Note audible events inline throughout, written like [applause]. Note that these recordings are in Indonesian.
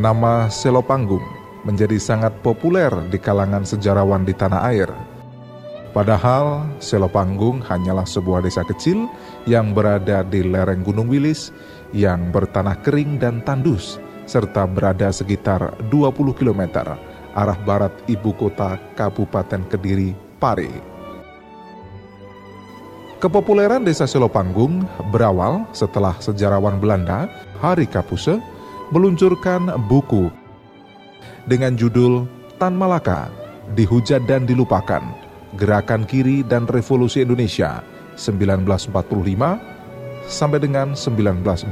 nama Selopanggung menjadi sangat populer di kalangan sejarawan di tanah air. Padahal Selopanggung hanyalah sebuah desa kecil yang berada di lereng Gunung Wilis yang bertanah kering dan tandus serta berada sekitar 20 km arah barat ibu kota Kabupaten Kediri, Pare. Kepopuleran desa Selopanggung berawal setelah sejarawan Belanda Hari Kapuse meluncurkan buku dengan judul Tan Malaka, Dihujat dan Dilupakan, Gerakan Kiri dan Revolusi Indonesia 1945 sampai dengan 1949.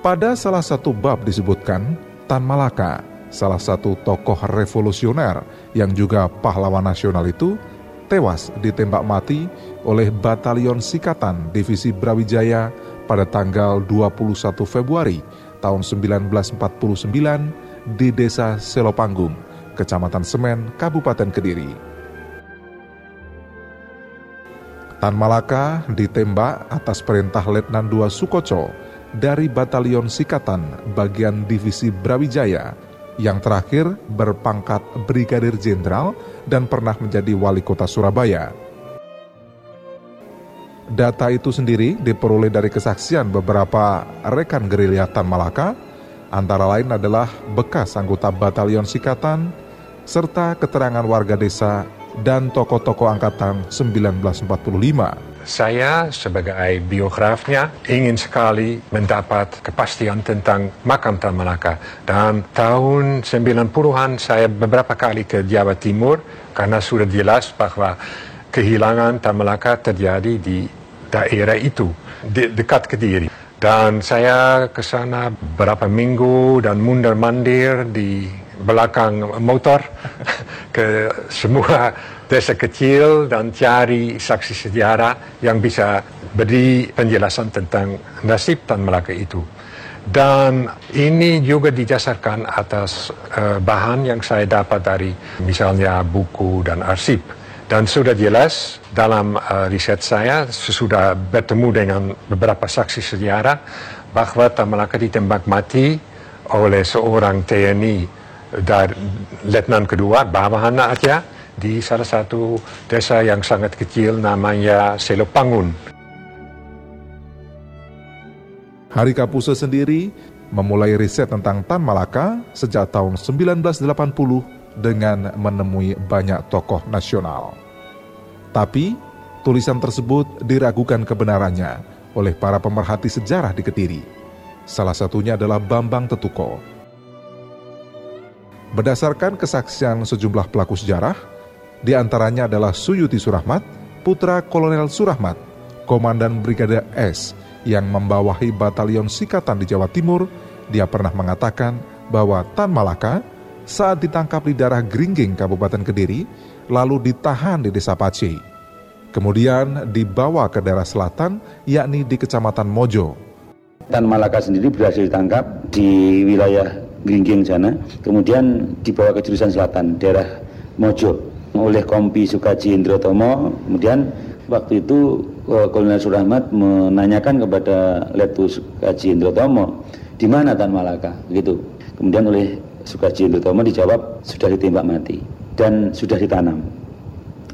Pada salah satu bab disebutkan Tan Malaka, salah satu tokoh revolusioner yang juga pahlawan nasional itu tewas ditembak mati oleh Batalion Sikatan Divisi Brawijaya pada tanggal 21 Februari tahun 1949 di Desa Selopanggung, Kecamatan Semen, Kabupaten Kediri. Tan Malaka ditembak atas perintah Letnan II Sukoco dari Batalion Sikatan bagian Divisi Brawijaya yang terakhir berpangkat Brigadir Jenderal dan pernah menjadi wali kota Surabaya. Data itu sendiri diperoleh dari kesaksian beberapa rekan gerilya Tan Malaka, antara lain adalah bekas anggota Batalion Sikatan, serta keterangan warga desa dan tokoh-tokoh angkatan 1945 saya sebagai biografnya ingin sekali mendapat kepastian tentang makam Tan Malaka. Dan tahun 90-an saya beberapa kali ke Jawa Timur karena sudah jelas bahwa kehilangan Tan Malaka terjadi di daerah itu, de dekat Kediri. Dan saya ke sana beberapa minggu dan mundur-mandir di belakang motor [laughs] ke semua desa kecil dan cari saksi sejarah yang bisa beri penjelasan tentang nasib Tan Melaka itu. Dan ini juga didasarkan atas uh, bahan yang saya dapat dari misalnya buku dan arsip. Dan sudah jelas dalam uh, riset saya sesudah bertemu dengan beberapa saksi sejarah bahwa Tan Melaka ditembak mati oleh seorang TNI dari Letnan kedua, Babahana Aceh di salah satu desa yang sangat kecil namanya Selopangun. Hari Kapuse sendiri memulai riset tentang Tan Malaka sejak tahun 1980 dengan menemui banyak tokoh nasional. Tapi, tulisan tersebut diragukan kebenarannya oleh para pemerhati sejarah di Kediri. Salah satunya adalah Bambang Tetuko. Berdasarkan kesaksian sejumlah pelaku sejarah, di antaranya adalah Suyuti Surahmat, putra Kolonel Surahmat, Komandan Brigade S yang membawahi Batalion Sikatan di Jawa Timur. Dia pernah mengatakan bahwa Tan Malaka saat ditangkap di daerah Gringging, Kabupaten Kediri, lalu ditahan di Desa Pace. Kemudian dibawa ke daerah selatan, yakni di Kecamatan Mojo. Tan Malaka sendiri berhasil ditangkap di wilayah Gringging sana, kemudian dibawa ke jurusan selatan, daerah Mojo oleh Kompi Sukaji Indrotomo. Kemudian waktu itu eh, Kolonel Surahmat menanyakan kepada Letu Sukaji Indrotomo, di mana Tan Malaka? Begitu. Kemudian oleh Sukaji Indrotomo dijawab sudah ditembak mati dan sudah ditanam.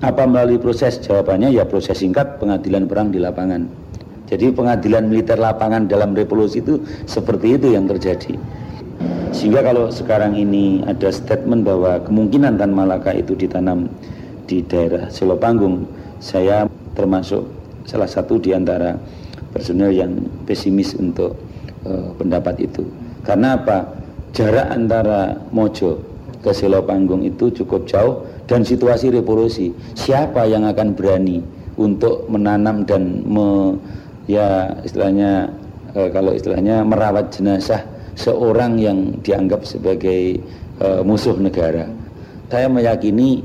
Apa melalui proses jawabannya? Ya proses singkat pengadilan perang di lapangan. Jadi pengadilan militer lapangan dalam revolusi itu seperti itu yang terjadi. Sehingga kalau sekarang ini ada statement bahwa kemungkinan Tan Malaka itu ditanam di daerah Selopanggung, saya termasuk salah satu di antara personel yang pesimis untuk uh, pendapat itu. Karena apa? Jarak antara Mojo ke Selopanggung itu cukup jauh dan situasi revolusi. Siapa yang akan berani untuk menanam dan me, ya istilahnya uh, kalau istilahnya merawat jenazah seorang yang dianggap sebagai uh, musuh negara. Saya meyakini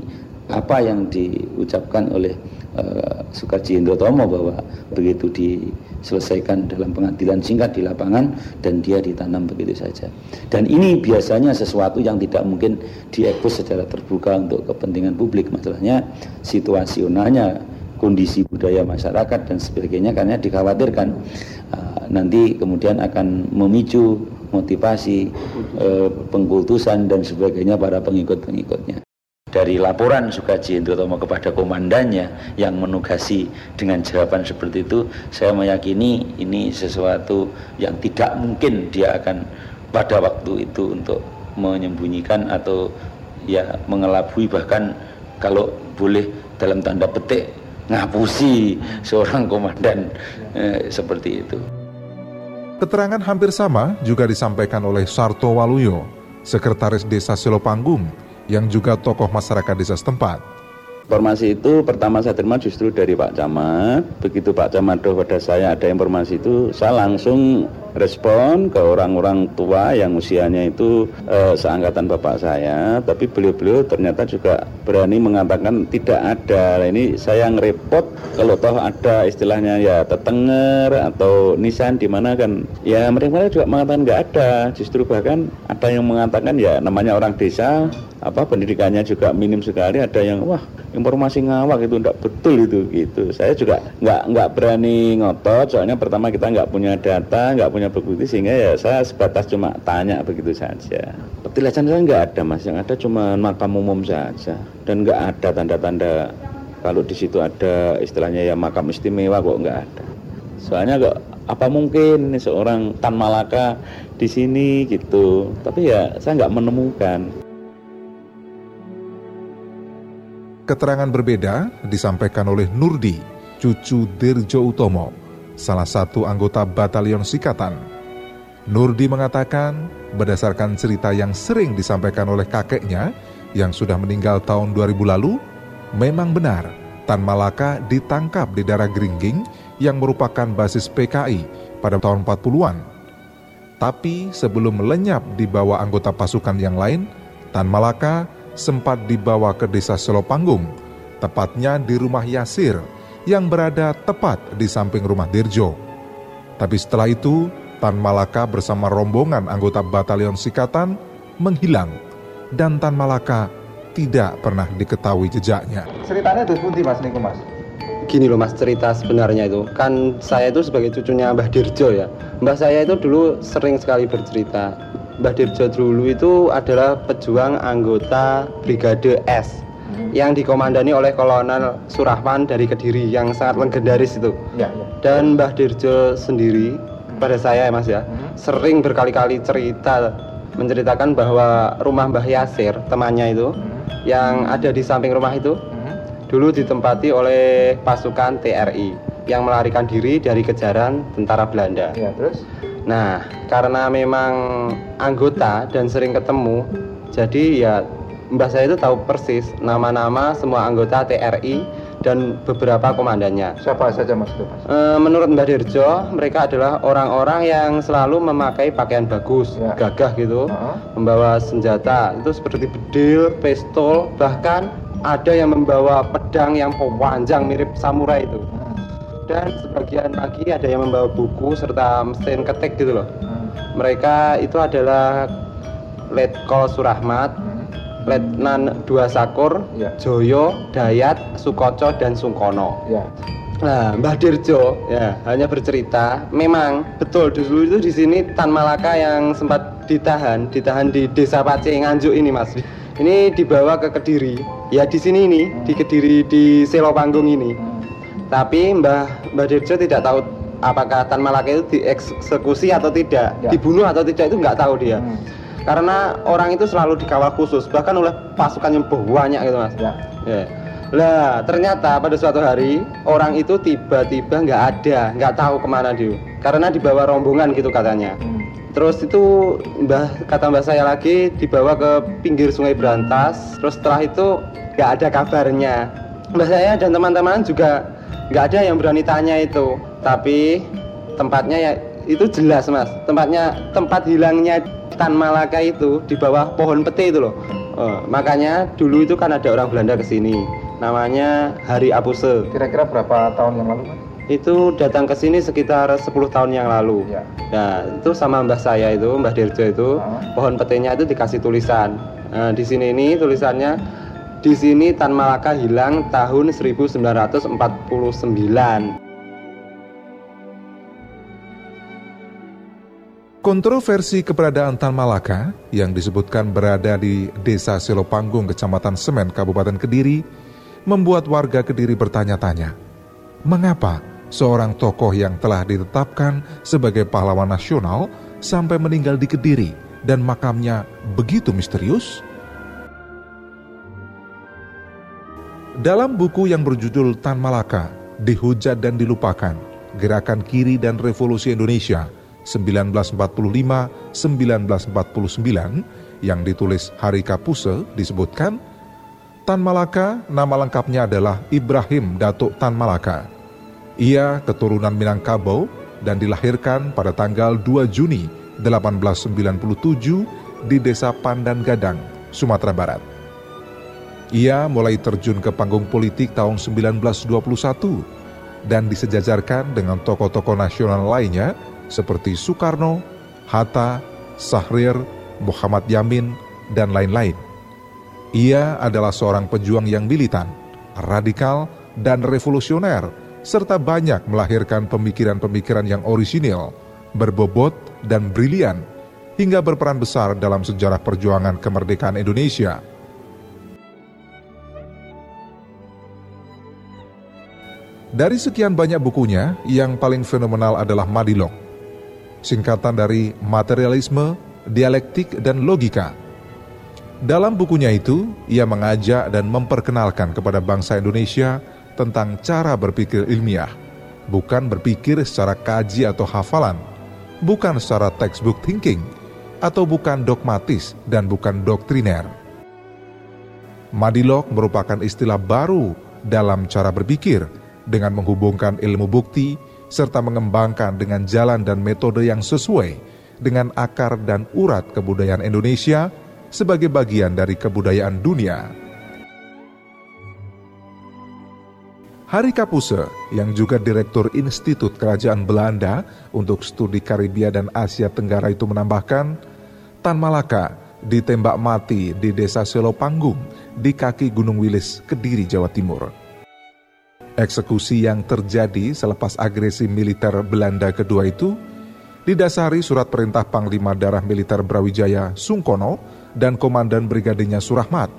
apa yang diucapkan oleh uh, Sukarji Indrotomo bahwa begitu diselesaikan dalam pengadilan singkat di lapangan dan dia ditanam begitu saja. Dan ini biasanya sesuatu yang tidak mungkin diekspos secara terbuka untuk kepentingan publik. Masalahnya situasionalnya kondisi budaya masyarakat dan sebagainya karena dikhawatirkan uh, nanti kemudian akan memicu motivasi uh, pengkultusan dan sebagainya para pengikut-pengikutnya dari laporan Sukaji Indrotomo kepada komandannya yang menugasi dengan jawaban seperti itu saya meyakini ini sesuatu yang tidak mungkin dia akan pada waktu itu untuk menyembunyikan atau ya mengelabui bahkan kalau boleh dalam tanda petik ngapusi seorang komandan eh, seperti itu. Keterangan hampir sama juga disampaikan oleh Sarto Waluyo, Sekretaris Desa Selopanggung, yang juga tokoh masyarakat desa setempat. Informasi itu pertama saya terima justru dari Pak Camat. Begitu Pak Camat pada saya ada informasi itu, saya langsung respon ke orang-orang tua yang usianya itu eh, seangkatan bapak saya, tapi beliau-beliau ternyata juga berani mengatakan tidak ada. Nah, ini saya ngerepot kalau toh ada istilahnya ya tetenger atau nisan di mana kan ya mereka juga mengatakan nggak ada. Justru bahkan ada yang mengatakan ya namanya orang desa apa pendidikannya juga minim sekali ada yang wah informasi ngawak itu tidak betul itu gitu. Saya juga nggak nggak berani ngotot soalnya pertama kita nggak punya data nggak punya bukti sehingga ya saya sebatas cuma tanya begitu saja. Petilasan saya nggak ada mas. Yang ada cuma makam umum saja. Dan nggak ada tanda-tanda kalau di situ ada istilahnya ya makam istimewa kok nggak ada. Soalnya kok apa mungkin seorang Tan Malaka di sini gitu. Tapi ya saya nggak menemukan Keterangan berbeda disampaikan oleh Nurdi, cucu Dirjo Utomo, salah satu anggota Batalion Sikatan. Nurdi mengatakan, berdasarkan cerita yang sering disampaikan oleh kakeknya yang sudah meninggal tahun 2000 lalu, memang benar Tan Malaka ditangkap di daerah Gringging yang merupakan basis PKI pada tahun 40-an. Tapi sebelum lenyap di bawah anggota pasukan yang lain, Tan Malaka sempat dibawa ke desa Selopanggung, tepatnya di rumah Yasir yang berada tepat di samping rumah Dirjo. Tapi setelah itu, Tan Malaka bersama rombongan anggota Batalion Sikatan menghilang dan Tan Malaka tidak pernah diketahui jejaknya. Ceritanya itu pun mas niku mas. Gini loh mas cerita sebenarnya itu kan saya itu sebagai cucunya Mbah Dirjo ya. Mbah saya itu dulu sering sekali bercerita Mbah Dirjo dulu itu adalah pejuang anggota Brigade S yang dikomandani oleh Kolonel Surahman dari Kediri yang sangat legendaris itu. Ya, ya. Dan Mbah Dirjo sendiri pada saya ya Mas ya, hmm. sering berkali-kali cerita menceritakan bahwa rumah Mbah Yasir temannya itu hmm. yang ada di samping rumah itu hmm. dulu ditempati oleh pasukan TRI yang melarikan diri dari kejaran tentara Belanda. Ya, terus Nah, karena memang anggota dan sering ketemu, jadi ya Mbah saya itu tahu persis nama-nama semua anggota TRI dan beberapa komandannya. Siapa saja mas itu? E, menurut Mbah Dirjo, mereka adalah orang-orang yang selalu memakai pakaian bagus, ya. gagah gitu, uh -huh. membawa senjata itu seperti bedil, pistol, bahkan ada yang membawa pedang yang panjang mirip samurai itu dan sebagian lagi ada yang membawa buku serta mesin ketik gitu loh hmm. mereka itu adalah Letkol Surahmat hmm. Letnan Dua Sakur ya. Joyo Dayat Sukoco dan Sungkono ya. Nah, Mbah Dirjo ya hanya bercerita, memang betul dulu itu di sini Tan Malaka yang sempat ditahan, ditahan di Desa Pace Nganjuk ini, Mas. Ini dibawa ke Kediri. Ya di sini ini, hmm. di Kediri di Selo Panggung ini. Tapi Mbah Mbah Dirjo tidak tahu apakah Tan Malaka itu dieksekusi atau tidak, ya. dibunuh atau tidak itu nggak tahu dia. Hmm. Karena orang itu selalu dikawal khusus, bahkan oleh pasukan yang banyak gitu mas. Ya. ya. Lah ternyata pada suatu hari orang itu tiba-tiba nggak ada, nggak tahu ke mana dia. Karena dibawa rombongan gitu katanya. Hmm. Terus itu mbah kata mbah saya lagi dibawa ke pinggir sungai Berantas. Terus setelah itu nggak ada kabarnya. Mbah saya dan teman-teman juga nggak ada yang berani tanya itu tapi tempatnya ya itu jelas mas tempatnya tempat hilangnya Tan Malaka itu di bawah pohon peti itu loh oh, makanya dulu itu kan ada orang Belanda ke sini namanya Hari Apuse kira-kira berapa tahun yang lalu mas? itu datang ke sini sekitar 10 tahun yang lalu ya. nah itu sama mbah saya itu mbah Dirjo itu ah. pohon petinya itu dikasih tulisan nah, di sini ini tulisannya Di sini Tan Malaka hilang tahun 1949. Kontroversi keberadaan Tan Malaka yang disebutkan berada di Desa Selopanggung, Kecamatan Semen, Kabupaten Kediri, membuat warga Kediri bertanya-tanya, mengapa seorang tokoh yang telah ditetapkan sebagai pahlawan nasional sampai meninggal di Kediri dan makamnya begitu misterius? Dalam buku yang berjudul Tan Malaka, Dihujat dan Dilupakan, Gerakan Kiri dan Revolusi Indonesia – 1945-1949 yang ditulis Hari Kapuse disebutkan Tan Malaka nama lengkapnya adalah Ibrahim Datuk Tan Malaka. Ia keturunan Minangkabau dan dilahirkan pada tanggal 2 Juni 1897 di Desa Pandan Gadang, Sumatera Barat. Ia mulai terjun ke panggung politik tahun 1921 dan disejajarkan dengan tokoh-tokoh nasional lainnya seperti Soekarno, Hatta, Sahrir, Muhammad Yamin, dan lain-lain. Ia adalah seorang pejuang yang militan, radikal, dan revolusioner, serta banyak melahirkan pemikiran-pemikiran yang orisinil, berbobot, dan brilian, hingga berperan besar dalam sejarah perjuangan kemerdekaan Indonesia. Dari sekian banyak bukunya, yang paling fenomenal adalah Madilog, singkatan dari materialisme, dialektik, dan logika. Dalam bukunya itu, ia mengajak dan memperkenalkan kepada bangsa Indonesia tentang cara berpikir ilmiah, bukan berpikir secara kaji atau hafalan, bukan secara textbook thinking, atau bukan dogmatis dan bukan doktriner. Madilog merupakan istilah baru dalam cara berpikir dengan menghubungkan ilmu bukti, serta mengembangkan dengan jalan dan metode yang sesuai dengan akar dan urat kebudayaan Indonesia sebagai bagian dari kebudayaan dunia. Hari Kapuse, yang juga Direktur Institut Kerajaan Belanda untuk Studi Karibia dan Asia Tenggara itu menambahkan, Tan Malaka ditembak mati di desa Selopanggung di kaki Gunung Wilis, Kediri, Jawa Timur. Eksekusi yang terjadi selepas agresi militer Belanda kedua itu didasari surat perintah Panglima Darah Militer Brawijaya Sungkono dan Komandan Brigadenya Surahmat.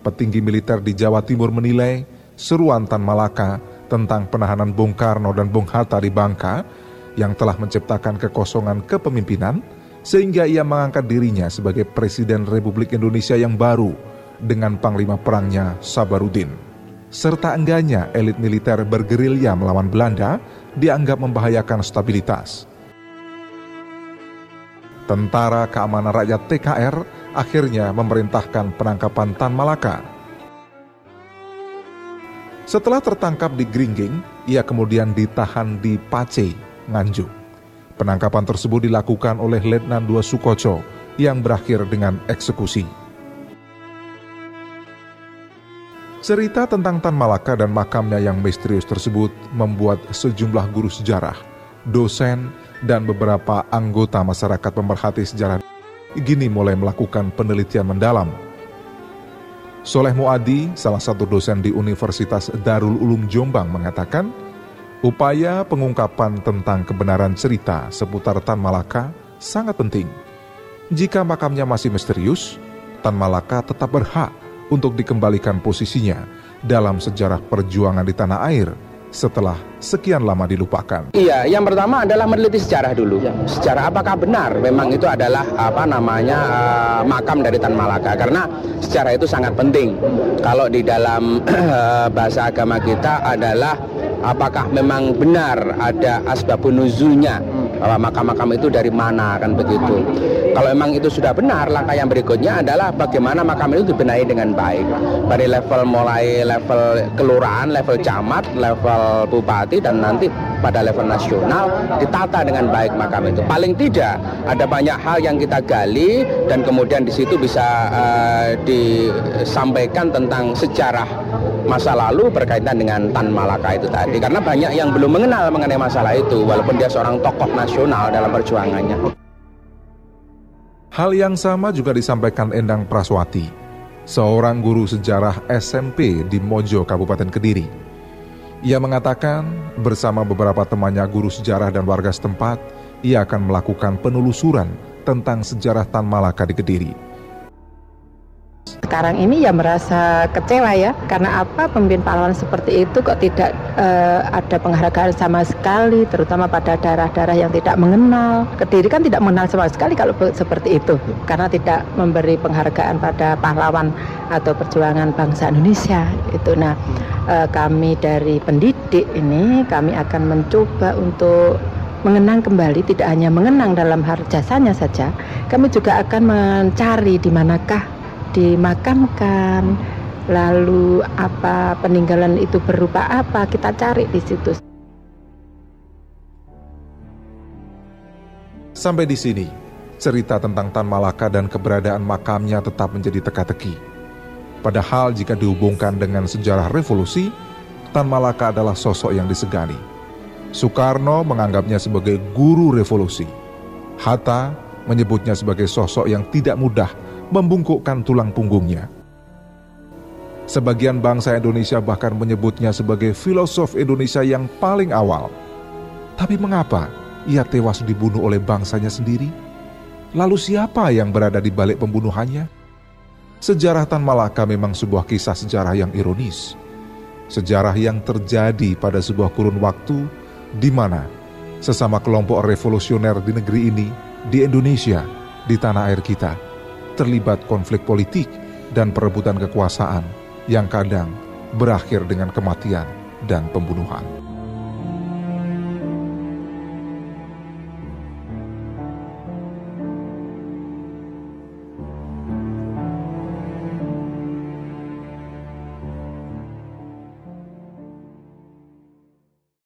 Petinggi militer di Jawa Timur menilai seruan Tan Malaka tentang penahanan Bung Karno dan Bung Hatta di Bangka yang telah menciptakan kekosongan kepemimpinan sehingga ia mengangkat dirinya sebagai Presiden Republik Indonesia yang baru dengan Panglima Perangnya Sabarudin serta enggaknya elit militer bergerilya melawan Belanda dianggap membahayakan stabilitas. Tentara Keamanan Rakyat TKR akhirnya memerintahkan penangkapan Tan Malaka. Setelah tertangkap di Gringging, ia kemudian ditahan di Pace, Nganjuk. Penangkapan tersebut dilakukan oleh Letnan II Sukoco yang berakhir dengan eksekusi. Cerita tentang Tan Malaka dan makamnya yang misterius tersebut membuat sejumlah guru sejarah, dosen, dan beberapa anggota masyarakat pemerhati sejarah gini mulai melakukan penelitian mendalam. Soleh Muadi, salah satu dosen di Universitas Darul Ulum Jombang mengatakan, upaya pengungkapan tentang kebenaran cerita seputar Tan Malaka sangat penting. Jika makamnya masih misterius, Tan Malaka tetap berhak untuk dikembalikan posisinya dalam sejarah perjuangan di tanah air setelah sekian lama dilupakan. Iya, yang pertama adalah meneliti sejarah dulu. Sejarah apakah benar memang itu adalah apa namanya uh, makam dari Tan Malaka? Karena sejarah itu sangat penting. Kalau di dalam [clears throat] bahasa agama kita adalah apakah memang benar ada asbabun nuzulnya bahwa makam-makam itu dari mana kan begitu. Kalau memang itu sudah benar, langkah yang berikutnya adalah bagaimana makam itu dibenahi dengan baik. Dari level mulai level kelurahan, level camat, level bupati dan nanti pada level nasional ditata dengan baik makam itu. Paling tidak ada banyak hal yang kita gali dan kemudian di situ bisa uh, disampaikan tentang sejarah masa lalu berkaitan dengan Tan Malaka itu tadi karena banyak yang belum mengenal mengenai masalah itu walaupun dia seorang tokoh nasional dalam perjuangannya. Hal yang sama juga disampaikan Endang Praswati. seorang guru sejarah SMP di Mojo, Kabupaten Kediri. Ia mengatakan bersama beberapa temannya guru sejarah dan warga setempat, ia akan melakukan penelusuran tentang sejarah Tan Malaka di Kediri sekarang ini ya merasa kecewa ya karena apa pemimpin pahlawan seperti itu kok tidak uh, ada penghargaan sama sekali terutama pada daerah-daerah yang tidak mengenal. Kediri kan tidak mengenal sama sekali kalau seperti itu karena tidak memberi penghargaan pada pahlawan atau perjuangan bangsa Indonesia itu nah uh, kami dari pendidik ini kami akan mencoba untuk mengenang kembali tidak hanya mengenang dalam hal jasanya saja kami juga akan mencari di manakah dimakamkan, lalu apa peninggalan itu berupa apa, kita cari di situ. Sampai di sini, cerita tentang Tan Malaka dan keberadaan makamnya tetap menjadi teka-teki. Padahal jika dihubungkan dengan sejarah revolusi, Tan Malaka adalah sosok yang disegani. Soekarno menganggapnya sebagai guru revolusi. Hatta menyebutnya sebagai sosok yang tidak mudah membungkukkan tulang punggungnya. Sebagian bangsa Indonesia bahkan menyebutnya sebagai filosof Indonesia yang paling awal. Tapi mengapa ia tewas dibunuh oleh bangsanya sendiri? Lalu siapa yang berada di balik pembunuhannya? Sejarah Tan Malaka memang sebuah kisah sejarah yang ironis. Sejarah yang terjadi pada sebuah kurun waktu di mana sesama kelompok revolusioner di negeri ini, di Indonesia, di tanah air kita, terlibat konflik politik dan perebutan kekuasaan yang kadang berakhir dengan kematian dan pembunuhan.